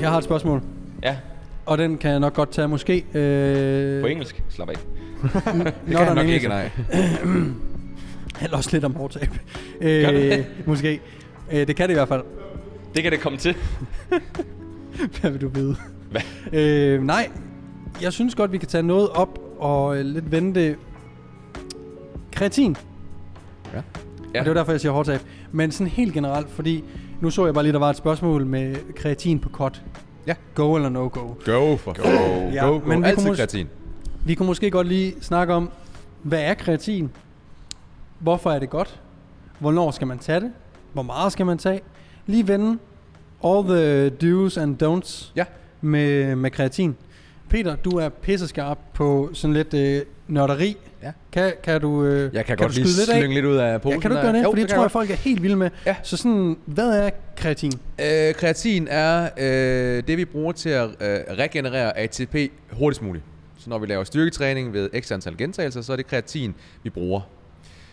Jeg har et spørgsmål, Ja, og den kan jeg nok godt tage måske. Øh, på engelsk. Slap af. det Det kan jeg nok ikke, nej. Eller også lidt om overtab. Øh, måske. Øh, det kan det i hvert fald. Det kan det komme til. Hvad vil du vide? Hvad? Øh, nej, jeg synes godt, vi kan tage noget op og øh, lidt vente. Kreatin. Ja. Ja. Og det var derfor, jeg siger hårdtab. Men sådan helt generelt, fordi nu så jeg bare lige, der var et spørgsmål med kreatin på kort. Ja. Go eller no go. Go for go. Ja, Go, go. men vi Altid kunne mås- kreatin. Vi kunne måske godt lige snakke om, hvad er kreatin? Hvorfor er det godt? Hvornår skal man tage det? Hvor meget skal man tage? Lige vende all the do's and don'ts Ja. med, med kreatin. Peter, du er pisseskarp på sådan lidt øh, nørderi. Ja. Kan, kan du øh, Jeg kan, du godt lige skyde lidt af? slynge lidt ud af posen. Ja, kan du gøre det? Jo, Fordi det, kan tror jeg, godt. folk er helt vilde med. Ja. Så sådan, hvad er kreatin? Øh, kreatin er øh, det, vi bruger til at øh, regenerere ATP hurtigst muligt. Så når vi laver styrketræning ved x antal gentagelser, så er det kreatin, vi bruger.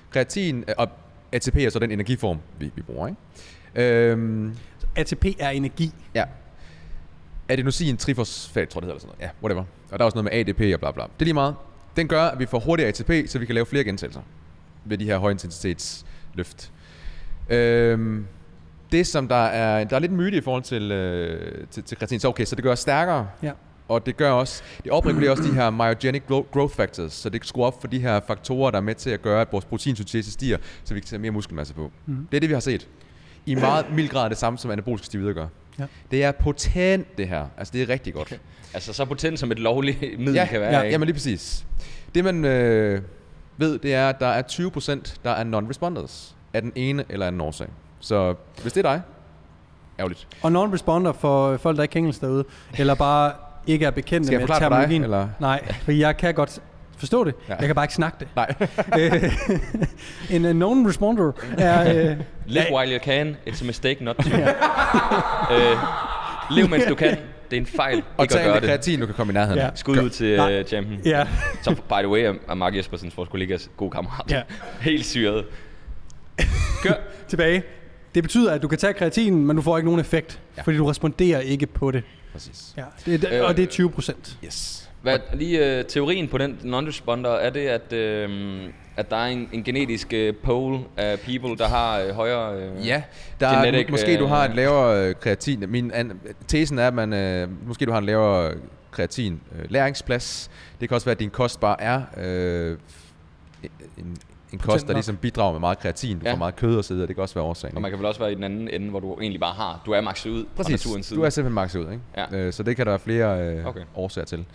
Kreatin, øh, og ATP er så den energiform, vi, vi bruger. Ikke? Øhm, ATP er energi. ja. Adenosin trifosfat, tror jeg det hedder, eller sådan noget. Ja, whatever. Og der er også noget med ADP og bla bla. Det er lige meget. Den gør, at vi får hurtigere ATP, så vi kan lave flere gentagelser ved de her højintensitetsløft. Øhm, det som der er, der er lidt myte i forhold til, øh, til, til kreatin, så okay, så det gør os stærkere, Ja. og det gør også, det opregulerer også de her myogenic gro- growth factors, så det skruer op for de her faktorer, der er med til at gøre, at vores proteinsyntese stiger, så vi kan tage mere muskelmasse på. Mhm. Det er det, vi har set. I meget mild grad det samme, som anaboliske steroider gør. Ja. Det er potent, det her. Altså, det er rigtig godt. Okay. Altså, så potent som et lovligt middel Ja, kan være. ja, ikke? Jamen lige præcis. Det man øh, ved, det er, at der er 20% der er non-responders af den ene eller anden årsag. Så hvis det er dig, ærgerligt. Og non-responder for folk, der ikke kan engelsk derude, eller bare ikke er bekendte jeg med for dig, terminologien. eller? Nej, for jeg kan godt forstå det. Ja. Ja. Jeg kan bare ikke snakke det. Nej. Øh, en uh, non-responder er... Uh, Live while you can. It's a mistake not to. øh, lev mens du kan. Det er en fejl og ikke at tag gøre lidt det. kreatin, du kan komme i nærheden. Ja. Skud ud til uh, champion. ja. Så by the way er Mark Jespersens, vores kollegas gode kammerat. Ja. Helt syret. Gør. Tilbage. Det betyder, at du kan tage kreatin, men du får ikke nogen effekt, ja. Ja. fordi du responderer ikke på det. Præcis. Ja. det, det og det er 20 procent. Yes. Hvad, lige øh, teorien på den non-responder, er det, at, øh, at der er en, en genetisk øh, pool af people, der har øh, højere... Øh, Ja, der er, Genetic, måske du har øh, et lavere øh, kreatin. Min an, tesen er, at man, øh, måske du har en lavere kreatin øh, læringsplads. Det kan også være, at din kost bare er øh, en, en kost, der ligesom bidrager med meget kreatin. Du Ja. får meget kød og så videre. Det kan også være årsagen. Og man kan vel også være i den anden ende, hvor du egentlig bare har... Du er makset ud fra Præcis. naturens side. Du er simpelthen makset ud, ikke? Ja. Øh, så det kan der være flere øh, Okay. årsager til.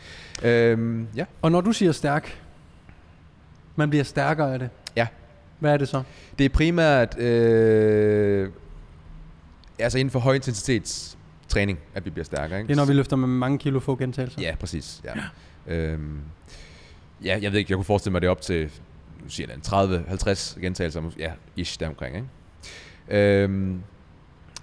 Øhm, ja. Og når du siger stærk, man bliver stærkere af det. Ja. Hvad er det så? Det er primært øh, altså inden for højintensitets træning, at vi bliver stærkere. Ikke? Det er, når vi løfter med mange kilo få gentagelser. Ja, præcis. Ja. Øhm, ja, jeg ved ikke, jeg kunne forestille mig det op til nu siger jeg 30-50 gentagelser, ja, ish deromkring, ikke? Øhm,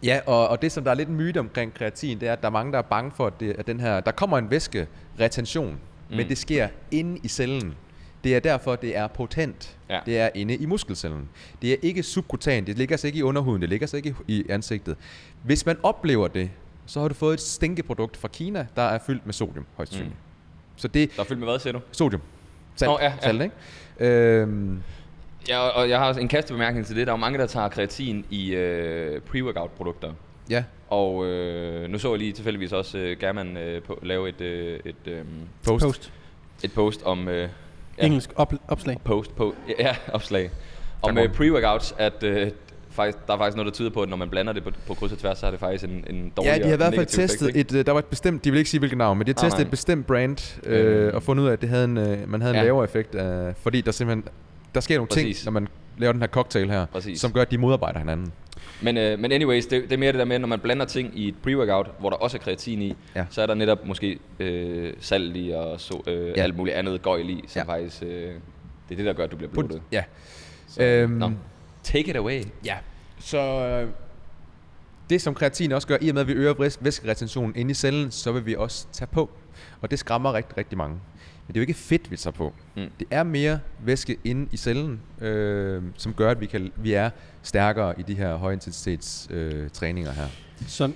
ja, og, og det som der er lidt en myte omkring kreatin, det er, at der er mange, der er bange for, at, det, at den her, der kommer en væske-retention, mm. men det sker inde i cellen. Det er derfor, det er potent. Ja. Det er inde i muskelcellen. Det er ikke subkutan, det ligger sig ikke i underhuden, det ligger sig ikke i ansigtet. Hvis man oplever det, så har du fået et stinkeprodukt fra Kina, der er fyldt med sodium, højst sandsynligt. Mm. Så det Der er fyldt med hvad, siger du? sodium. Salt, Nå, ja, ja. salt ikke? Øhm, Ja, og- jeg har også en kastebemærkning til det. Der er jo mange, der tager kreatin i øh, pre-workout-produkter. ja, Og øh, nu så jeg lige tilfældigvis også øh, German øh, på, lave et, øh, et øh, post. Post. et post om... Øh, Ja. Engelsk op, opslag. Post, på, ja, opslag. Om uh, pre-workouts, at uh, faktisk, der er faktisk noget, der tyder på, at når man blander det på, på kryds og tværs, så er det faktisk en, en dårlig Ja, de har i hvert fald testet effekt, et, der var et bestemt, de vil ikke sige hvilket navn, men de har testet ah, et bestemt brand, øh, øh, og fundet ud af, at det havde en, øh, man havde ja. en lavere effekt, øh, fordi der simpelthen, der sker nogle Præcis. ting, når man laver den her cocktail her, Præcis. som gør, at de modarbejder hinanden. Men, øh, men anyways, det, det er mere det der med, når man blander ting i et pre-workout, hvor der også er kreatin i, ja. så er der netop måske øh, salt i og så, øh, ja. alt muligt andet gøjl i, som ja. faktisk, øh, det er det, der gør, at du bliver blodet. Ja. Så, øhm, no. Take it away. Ja. Så øh, det, som kreatin også gør, i og med, at vi øger væskeretentionen inde i cellen, så vil vi også tage på. Og det skræmmer rigtig, rigtig mange. Men det er jo ikke fedt, vi tager på. Mm. Det er mere væske inde i cellen, øh, som gør, at vi, kan, vi er stærkere i de her højintensitets øh, træninger her. Så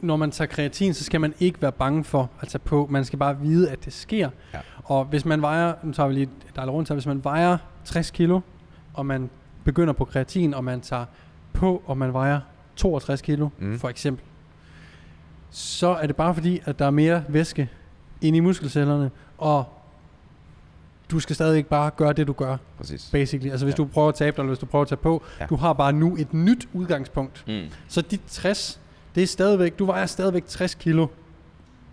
når man tager kreatin, så skal man ikke være bange for at tage på. Man skal bare vide, at det sker. Ja. Og hvis man vejer, nu tager vi lige der rundt, hvis man vejer 60 kilo, og man begynder på kreatin, og man tager på, og man vejer 62 kilo, mm. for eksempel, så er det bare fordi, at der er mere væske inde i muskelcellerne, og du skal stadig bare gøre det, du gør. Præcis. Basically. Altså hvis ja. du prøver at tabe dig, eller hvis du prøver at tage på, ja. du har bare nu et nyt udgangspunkt. Mm. Så dit 60, det er stadigvæk, du vejer stadigvæk 60 kilo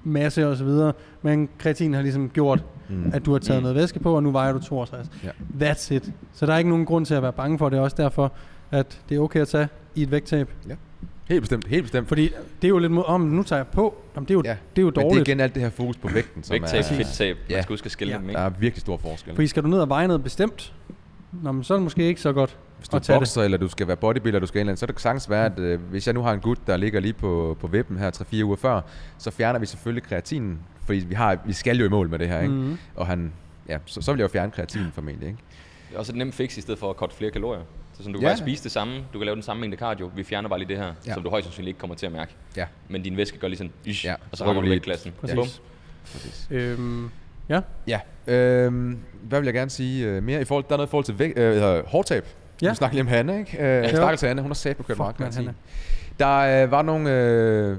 masse og så videre, men kreatin har ligesom gjort, mm. at du har taget mm. noget væske på, og nu vejer du 62. Ja. That's it. Så der er ikke nogen grund til at være bange for det. er også derfor, at det er okay at tage i et vægttab. Ja. Helt bestemt, helt bestemt. Fordi det er jo lidt mod, om nu tager jeg på, jamen det er jo, ja. det er jo dårligt. Men det er igen alt det her fokus på vægten. Som Vægttab, er, fedttab, ja. man skal huske at skille ja. dem, ikke? Der er virkelig stor forskel. Fordi skal du ned og veje noget bestemt, Nå, men så er det måske ikke så godt Hvis du er bokser, eller du skal være bodybuilder, du skal ind, så er det sagtens være, at øh, hvis jeg nu har en gut, der ligger lige på, på vippen her 3-4 uger før, så fjerner vi selvfølgelig kreatinen, fordi vi, har, vi skal jo i mål med det her, ikke? Mm. Og han, ja, så, så vil jeg jo fjerne kreatinen formentlig, ikke? Det er også et nemt fix i stedet for at korte flere kalorier. Så sådan, du kan ja. bare spise det samme, du kan lave den samme mængde cardio, vi fjerner bare lige det her, ja. som du højst sandsynligt ikke kommer til at mærke. Ja. Men din væske gør lige sådan, ish, ja. og så rammer du lige klassen. Præcis. Ja. Præcis. Øhm, ja. Ja. Øhm, hvad vil jeg gerne sige uh, mere? I forhold, der er noget i forhold til væk, øh, hårdtab. Ja. Vi snakker lige om Hanne, ikke? Uh, ja. Stakkels til Hanne, hun har sat på kørt meget kreatin. Der uh, var nogle... Uh,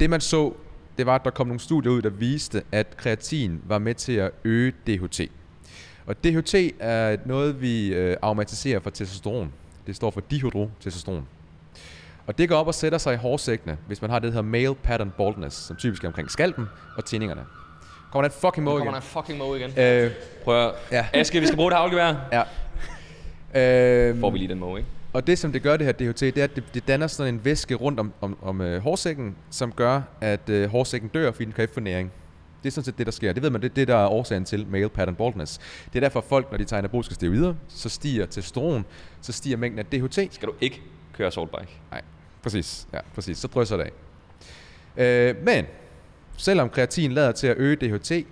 det man så, det var, at der kom nogle studier ud, der viste, at kreatin var med til at øge DHT. Og DHT er noget, vi øh, aromatiserer for testosteron. Det står for dihydrotestosteron. Og det går op og sætter sig i hårsækkene, hvis man har det, der hedder male pattern baldness, som typisk er omkring skalpen og tændingerne. Kommer der en fucking måge igen? Kommer der en fucking måge igen? Øh, Prøv at... Ja. Aske, vi skal bruge det havlgevær. Ja. Øh, Får vi lige den måge, ikke? Og det, som det gør, det her DHT, det er, at det, det danner sådan en væske rundt om, om, om uh, hårsækken, som gør, at uh, hårsækken dør, fordi den kan ikke få næring. Det er sådan set det, der sker. Det ved man, det er det, der er årsagen til male pattern baldness. Det er derfor, at folk, når de tager anaboliske steroider, så stiger testosteron, så stiger mængden af DHT. Skal du ikke køre saltbike? Nej, præcis. Ja, præcis. Så drysser det af. Øh, men, selvom kreatin lader til at øge DHT,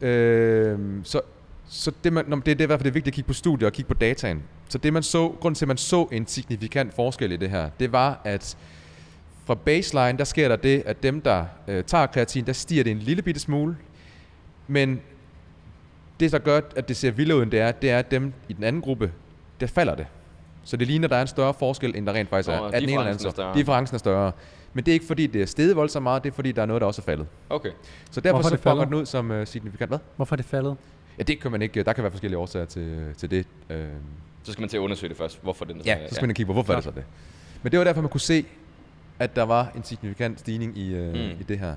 øh, så, så det, man, det, det er derfor, det er vigtigt at kigge på studier og kigge på dataen. Så det man så, grunden til, at man så en signifikant forskel i det her, det var, at fra baseline, der sker der det, at dem, der øh, tager kreatin, der stiger det en lille bitte smule. Men det, der gør, at det ser vildt ud, det er, det er, at dem i den anden gruppe, der falder det. Så det ligner, at der er en større forskel, end der rent faktisk er. At den ene eller anden, er Differencen er større. Men det er ikke fordi, det er steget voldsomt meget, det er fordi, der er noget, der også er faldet. Okay. Så derfor så fucker den ud som uh, signifikant. Hvad? Hvorfor er det faldet? Ja, det kan man ikke. Der kan være forskellige årsager til, til det. Uh, så skal man til at undersøge det først, hvorfor den er Ja, så skal man kigge på, hvorfor er det så det. Men det var derfor, man kunne se, at der var en signifikant stigning i, øh, mm. i det her.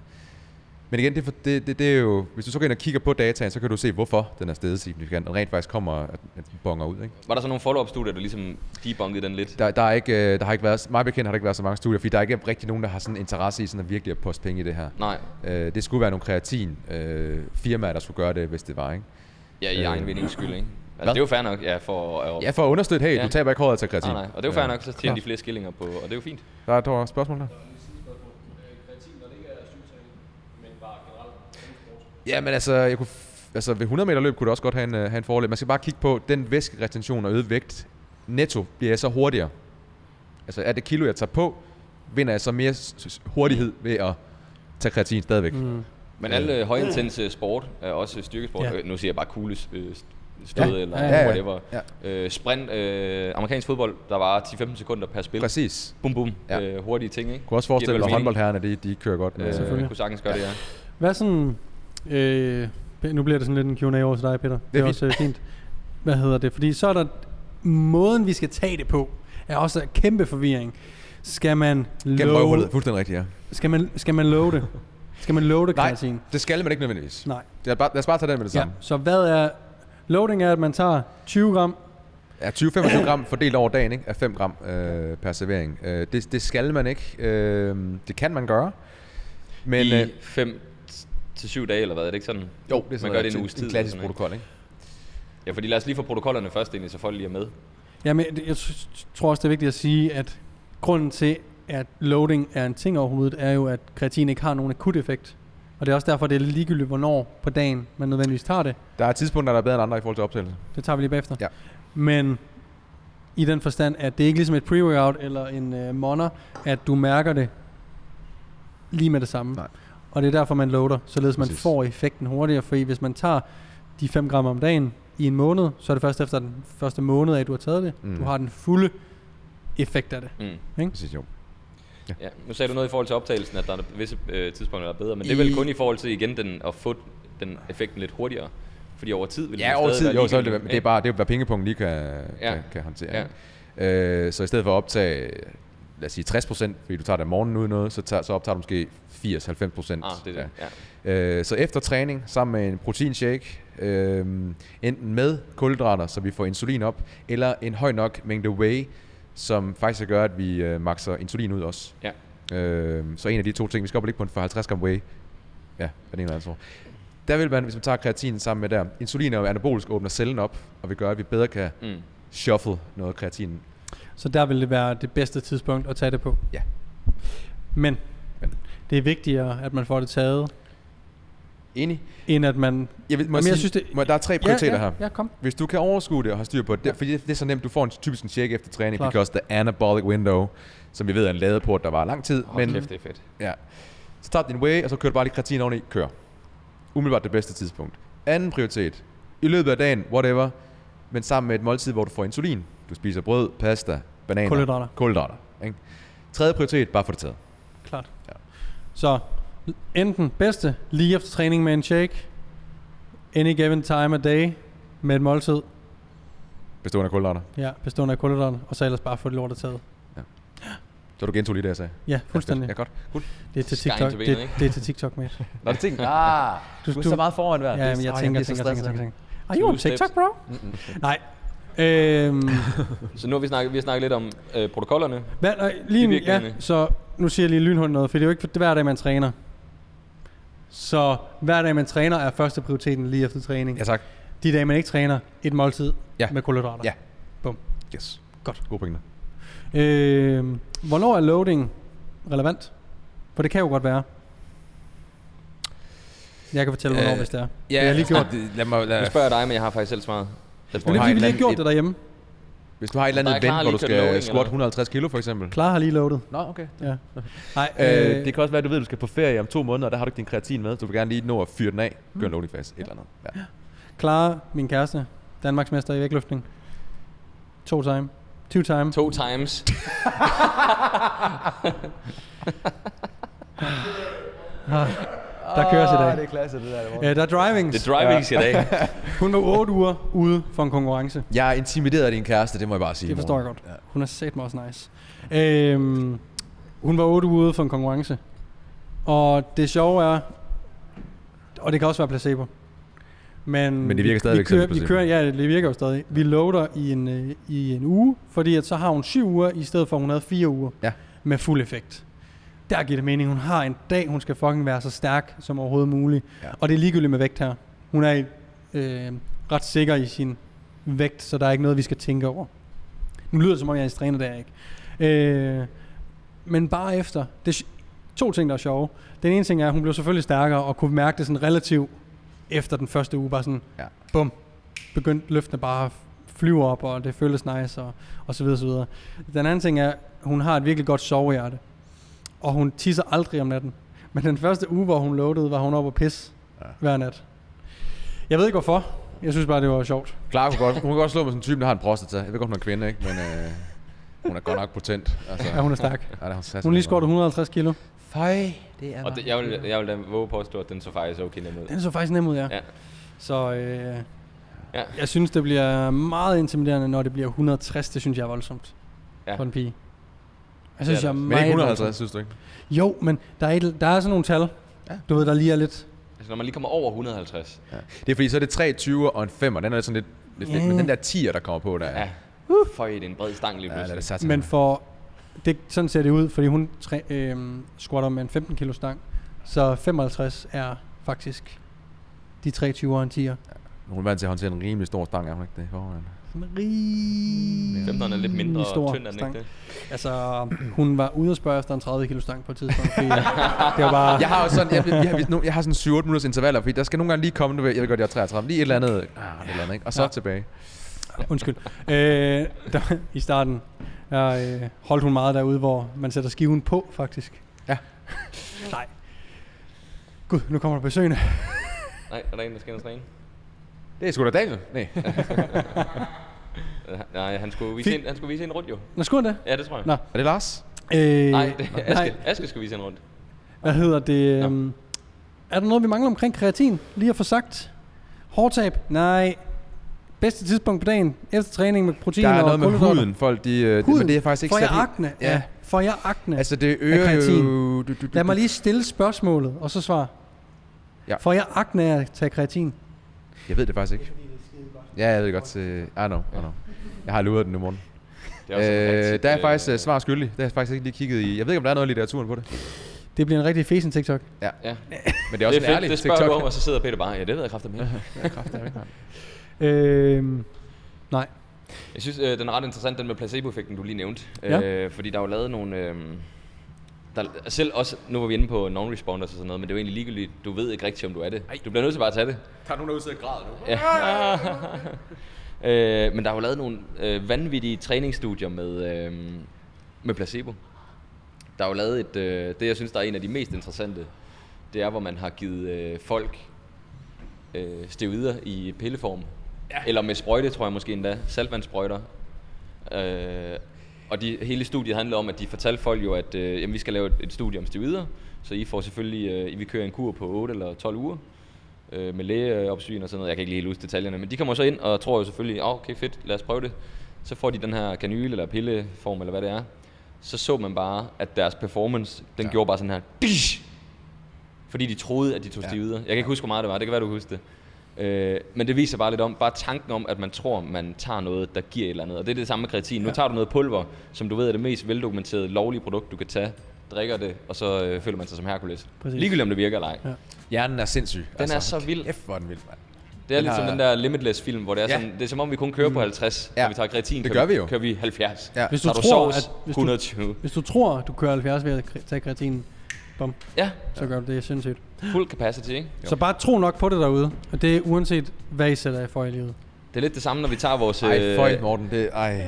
Men igen, det, det, det, det er jo, hvis du så går ind og kigger på dataen, så kan du se, hvorfor den er stedet signifikant, og rent faktisk kommer, at, at bonger ud. Ikke? Var der så nogle follow-up-studier, der ligesom debungede den lidt? Der, der, er ikke, øh, der har ikke været, meget bekendt har der ikke været så mange studier, fordi der er ikke rigtig nogen, der har sådan interesse i sådan at virkelig at poste penge i det her. Nej. Øh, det skulle være nogle kreatin øh, firmaer, der skulle gøre det, hvis det var, ikke? Ja, i øh, egen vindings skyld, ikke? Altså, det er jo fair nok, ja, for... Uh, ja, for at understøtte, hey, ja. du taber ikke håret til kreatin. Nej, nej, og det er jo fair ja. nok, så tjener de flere skillinger på, og det er jo fint. Der er et spørgsmål der. Ja, men altså, jeg kunne, altså ved 100 meter løb kunne du også godt have en, uh, have en fordel. Man skal bare kigge på, den væskeretention og øget vægt, netto bliver jeg så hurtigere. Altså er det kilo, jeg tager på, vinder jeg så mere hurtighed ved at tage kreatin stadigvæk. Mm. Men alle øh, højintense sport, er også styrkesport, ja. nu siger jeg bare kugles øh, stød ja. eller ja, ja, whatever. Ja. Øh, sprint, øh, amerikansk fodbold, der var 10-15 sekunder per spil. Præcis. Bum bum, ja. øh, hurtige ting, ikke? Kunne også forestille dig, at håndboldherrerne, de, de kører godt. Med, øh, selvfølgelig. kunne sagtens gøre ja. det, ja. Hvad sådan, øh, Nu bliver det sådan lidt en Q&A over til dig, Peter. Det er, Det er også øh, fint. Hvad hedder det? Fordi så er der måden, vi skal tage det på, er også kæmpe forvirring. Skal man Gennem love, røvhullet, fuldstændig rigtigt, ja. skal man, skal man love det? Skal man love det, Nej, kreatin? det skal man ikke nødvendigvis. Nej. Lad os bare, lad os bare tage den med det Ja, samme. så hvad er... Loading er, at man tager 20 gram. Ja, 20-25 gram fordelt over dagen, ikke? Af 5 gram øh, per servering. Øh, det, det skal man ikke. Øh, det kan man gøre. Men, I øh, 5 til 7 dage, eller hvad? Er det ikke sådan? jo, det er man sådan gør det en en, uges tid. en eller klassisk protokol, ikke? Ja, fordi lad os lige få protokollerne først egentlig, så folk lige er med. Jamen, jeg t- tror også, det er vigtigt at sige, at grunden til, at loading er en ting overhovedet, er jo, at kreatin ikke har nogen akut effekt. Og det er også derfor, det er ligegyldigt, hvornår på dagen man nødvendigvis tager det. Der er tidspunkter, der er bedre end andre i forhold til optagelse. Det tager vi lige bagefter. Ja. Men i den forstand, at det er ikke ligesom et pre-workout eller en uh, moner, at du mærker det lige med det samme. Nej. Og det er derfor, man loader, således man Præcis. får effekten hurtigere. Fordi hvis man tager de 5 gram om dagen i en måned, så er det først efter den første måned af, at du har taget det. Mm. Du har den fulde effekt af det. Mm. Præcis, jo. Ja, nu sagde du noget i forhold til optagelsen, at der er visse øh, tidspunkter, der er bedre, men det er vel I- kun i forhold til igen den, at få den effekten lidt hurtigere. Fordi over tid vil Ja, over tid, være jo, så er det, ligegyldig, det er bare det er, hvad pengepunkten lige kan, Ja. kan, kan håndtere. Ja. Øh, så i stedet for at optage, lad os sige 60% fordi du tager det om morgenen ud noget, så, tager, så optager du måske 80-90 procent. Ah, det er det. Ja. Øh, så efter træning, sammen med en proteinshake, øh, enten med kulhydrater, så vi får insulin op, eller en høj nok mængde whey, som faktisk gør, at vi øh, makser insulin ud også. Ja. Øh, så en af de to ting, vi skal op og ligge på en for 50 gram whey. Ja, det ene eller andet tror. Der vil man, hvis man tager kreatin sammen med der, insulin er jo anabolisk, åbner cellen op, og vil gøre, at vi bedre kan Mm. shuffle noget kreatin. Så der vil det være det bedste tidspunkt at tage det på. Ja. Men, Men. det er vigtigere, at man får det taget, Enig? end at man... Jeg, vil, må jeg, jeg sige, synes, det- må, der er tre prioriteter ja, her. ja, Ja, kom. Hvis du kan overskue det og have styr på det, Ja. ja. fordi det, det er så nemt, du får en typisk en shake efter træning, Klart. because the anabolic window, som vi ved er en ladeport, der var lang tid. Hold men kæft, det er fedt. ja, så tager din whey, og så kører du bare lige kreatin oveni, kør. Umiddelbart det bedste tidspunkt. Anden prioritet, i løbet af dagen, whatever, men sammen med et måltid, hvor du får insulin. Du spiser brød, pasta, bananer. Kulhydrater. Kulhydrater. Ikke? Tredje prioritet, bare få det taget. Klart. Ja. Så enten bedste lige efter træning med en shake, any given time a day med et måltid, Bestående af kulhydrater. ja, bestående af kulhydrater, og så ellers bare få det lortet taget. Så du gentog lige det, jeg sagde. Ja, fuldstændig. Ja, godt. Cool. Det er til TikTok, benet, det, det er til TikTok, mate. Nå, det tænkte ah, Du- du, er så meget foran hver. Ja, men jeg tænker, tænker, tænker, tænker, tænker. Are you on TikTok, bro? Nej. Øhm, Så nu har vi snakket, vi har snakket lidt om øh, protokollerne. hvad, I lige, ja, så nu siger jeg lige lynhurtigt noget, for det er jo ikke for hver dag, man træner. Så hver dag, man træner, er første prioriteten lige efter træning. Ja, tak. De dage, man ikke træner, et måltid Ja. med kulhydrater. Ja. Bum. Yes. Godt. God pointe. Øh, hvornår er loading relevant? For det kan jo godt være. Jeg kan fortælle, hvornår, Øh, hvis det er. Ja, Det har jeg lige gjort. Lad mig, lad, Nu spørger jeg dig, men jeg har faktisk selv svaret. Det er du. fordi, vi lige har et- gjort det derhjemme. Hvis du har et eller er andet klar event, hvor du loading, skal squat eller? 150 kilo for eksempel. Klar har lige loadet. Nå, okay. Ja. Nej, Øh, øh, det kan også være, at du ved, at du skal på ferie om to måneder, og der har du ikke din kreatin med, så du vil gerne lige nå at fyre den af. Gør en loading fase, et eller andet. Ja. Clara, min kæreste, Danmarksmester i vægtløftning. To time. Two time. To times. Der køres i dag. det er klasse, det der. Øh, der er drivings. Det er drivings i dag. Hun var 8 uger ude for en konkurrence. Jeg er intimideret af din kæreste, det må jeg bare sige. Det forstår jeg godt. Hun er sat mig også nice. Øhm, hun var 8 uger ude for en konkurrence. Og det sjove er, og det kan også være placebo. Men, Men det virker vi, stadigvæk vi kører, vi kører, Ja, det virker jo stadig. Vi loader i en, øh, i en uge, fordi at så har hun 7 uger, i stedet for at hun havde 4 uger Ja. med fuld effekt. Der giver det mening. Hun har en dag, hun skal fucking være så stærk som overhovedet muligt. Ja. Og det er ligegyldigt med vægt her. Hun er øh, ret sikker i sin vægt, så der er ikke noget, vi skal tænke over. Nu lyder det som om, jeg er træner, der ikke. Øh, men bare efter. Det er to ting, der er sjove. Den ene ting er, at hun blev selvfølgelig stærkere og kunne mærke det sådan relativt efter den første uge. Bare sådan, Ja. bum, begyndte løftene bare at flyve op, og det føles nice, og, og så videre, så videre. Den anden ting er, hun har et virkelig godt sovehjerte. Og hun tisser aldrig om natten. Men den første uge, hvor hun loadede, var hun oppe og pisse ja. Hver nat. Jeg ved ikke hvorfor. Jeg synes bare, det var sjovt. Klar, hun kan, godt, hun kan godt slå med sådan en type, der har en prostata. Jeg ved godt, hun er kvinde, ikke? Men øh, hun er godt nok potent. Altså, Ja, hun er stærk. Ja, det hun, Hun lige skåret 150 kilo. Høj, det er Og det, jeg, vil, jeg vil da våge påstå, at den så faktisk okay nem ud. Den så faktisk nem ud, ja. Ja. Så øh, Ja. jeg synes, det bliver meget intimiderende, når det bliver 160. Det synes jeg er voldsomt Ja. for en pige. Jeg Det synes, jeg er det. Men ikke 150, voldsomt. synes du ikke? Jo, men der er, et, der er sådan nogle tal, Ja. du ved, der lige er lidt... Altså, når man lige kommer over 150. Ja. Det er fordi, så er det 3 20 og en 5'er. Den er sådan lidt, lidt. Ja. Men den der 10'er, der kommer på, der er... Ja. Føj, det er en bred stang lige ja, er pludselig. det satan. Men for... Det, sådan ser det ud, fordi hun træ, øh, squatter med en 15 kilo stang. Så 55 er faktisk de 23 og en 10'er. Hun er vant til at håndtere en rimelig stor stang, er hun ikke det? forvejen? Sådan en. 15'eren er lidt mindre stor tynd, er den ikke det? Altså, hun var ude og spørge efter en 30 kilo stang på et tidspunkt. Fordi det var bare... Jeg har jo sådan, jeg, jeg, jeg, jeg, jeg har sådan 7-8 minutters intervaller, fordi der skal nogle gange lige komme, du ved, jeg ved godt, jeg er 33, lige et eller andet, ah, et eller andet, ikke? og så Ja. tilbage. Undskyld. Øh, der, I starten der, øh, holdt hun meget derude, hvor man sætter skiven på, faktisk. Ja. Nej. Gud, nu kommer der besøgende. Nej, er der en, der skal ind og træne? Det er sgu da Daniel. Nej. Øh, Nej, han skulle vise, Fint. en, han skulle vise en rundt jo. Nå, skulle han det? Ja, det tror jeg. Nå. Er det Lars? Øh, Nej, det er Aske. nej, Aske skal vise en rundt. hvad hedder det? Nå. Um, er der noget, vi mangler omkring kreatin? Lige at få sagt. Hårtab? Nej. Bedste tidspunkt på dagen? Efter træning med protein Der er og noget med kulhydrater? huden, folk de, øh, det, Huden? men det er faktisk ikke Får jeg akne? Ja. Ja. Får jeg akne? Altså det øger jo... Du, du, du, Lad mig lige stille spørgsmålet, og så svar. Ja. Får jeg akne af at tage kreatin? Jeg ved det faktisk ikke. Ja, jeg ved godt. Øh, I know, I know. Jeg har luret den nu morgen. Det er også Øh, rigtig, der er øh, faktisk øh, svar skyldig. Det har jeg faktisk ikke lige kigget i. Jeg ved ikke, om der er noget i litteraturen på det. Det bliver en rigtig fesen TikTok. Ja. Ja. Men det er også det en er ærlig fedt, det spørger TikTok. du om, og så sidder Peter bare, ja, det ved jeg kraftigt med. Ja, kraft, det er ikke Øhm, nej. Jeg synes, øh, den er ret interessant, den med placeboeffekten, du lige nævnte. Ja. Øh, fordi der er jo lavet nogle... Øh, der, selv også, nu var vi inde på non-responders og sådan noget, men det er jo egentlig ligegyldigt. Du ved ikke rigtigt, om du er det. Du bliver nødt til bare at tage det. Der er nogen, der udsætter grad nu. Ja. øh, men der er jo lavet nogle øh, vanvittige træningsstudier med, øh, med placebo. Der er jo lavet et, øh, det jeg synes, der er en af de mest interessante, det er, hvor man har givet øh, folk øh, steroider i pilleform. Ja. Eller med sprøjte, tror jeg måske endda. Saltvandssprøjter. Øh, og de, hele studiet handlede om, at de fortalte folk jo, at øh, jamen, vi skal lave et, et studie om steroider. Så I får selvfølgelig, øh, vi kører en kur på 8 eller 12 uger øh, med lægeopsyn og sådan noget. Jeg kan ikke lige helt huske detaljerne, men de kommer så ind og tror jo selvfølgelig, oh, okay fedt, lad os prøve det. Så får de den her kanyle eller pilleform eller hvad det er. Så så man bare, at deres performance, den ja. gjorde bare sådan her. Fordi de troede, at de tog Ja. steroider. Jeg kan ikke huske, hvor meget det var. Det kan være, du kan huske det. Øh, men det viser bare lidt om, bare tanken om, at man tror, man tager noget, der giver et eller andet. Og det er det samme med kreatin. Nu tager du noget pulver, som du ved er det mest veldokumenterede lovlige produkt, du kan tage, drikker det, og så øh, føler man sig som Hercules. Præcis. Ligegyldigt om det virker eller ej. Ja. Hjernen er sindssyg. Den er så vild. Kæft, hvor er den vild, mand. Det er Den lidt som har- den der Limitless film, hvor det er Ja. sådan, det er som om vi kun kører på 50, Ja. når vi tager kreatin. Det gør vi jo. Kører vi 70. Ja. Hvis du du tror, sovs, at hvis du, 120. hvis du tror, du kører 70 ved at tage kreatinen, bum, Ja, så gør du det sindssygt. fuld capacity, ikke? Så bare tro nok på det derude, og det er uanset, hvad I sætter jer for i livet. Det er lidt det samme, når vi tager vores... Ej, øh, føj, Morten. Det, ej.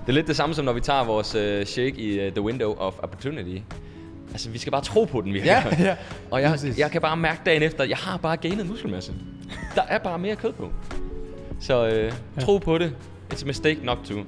Det er lidt det samme som når vi tager vores uh, shake i uh, The Window of Opportunity. Altså, vi skal bare tro på den virker. Ja, ja. Og jeg, Præcis. jeg kan bare mærke dagen efter, at jeg har bare gainet muskelmasse. Der er bare mere kød på. Så uh, tro på det. It's a mistake not to.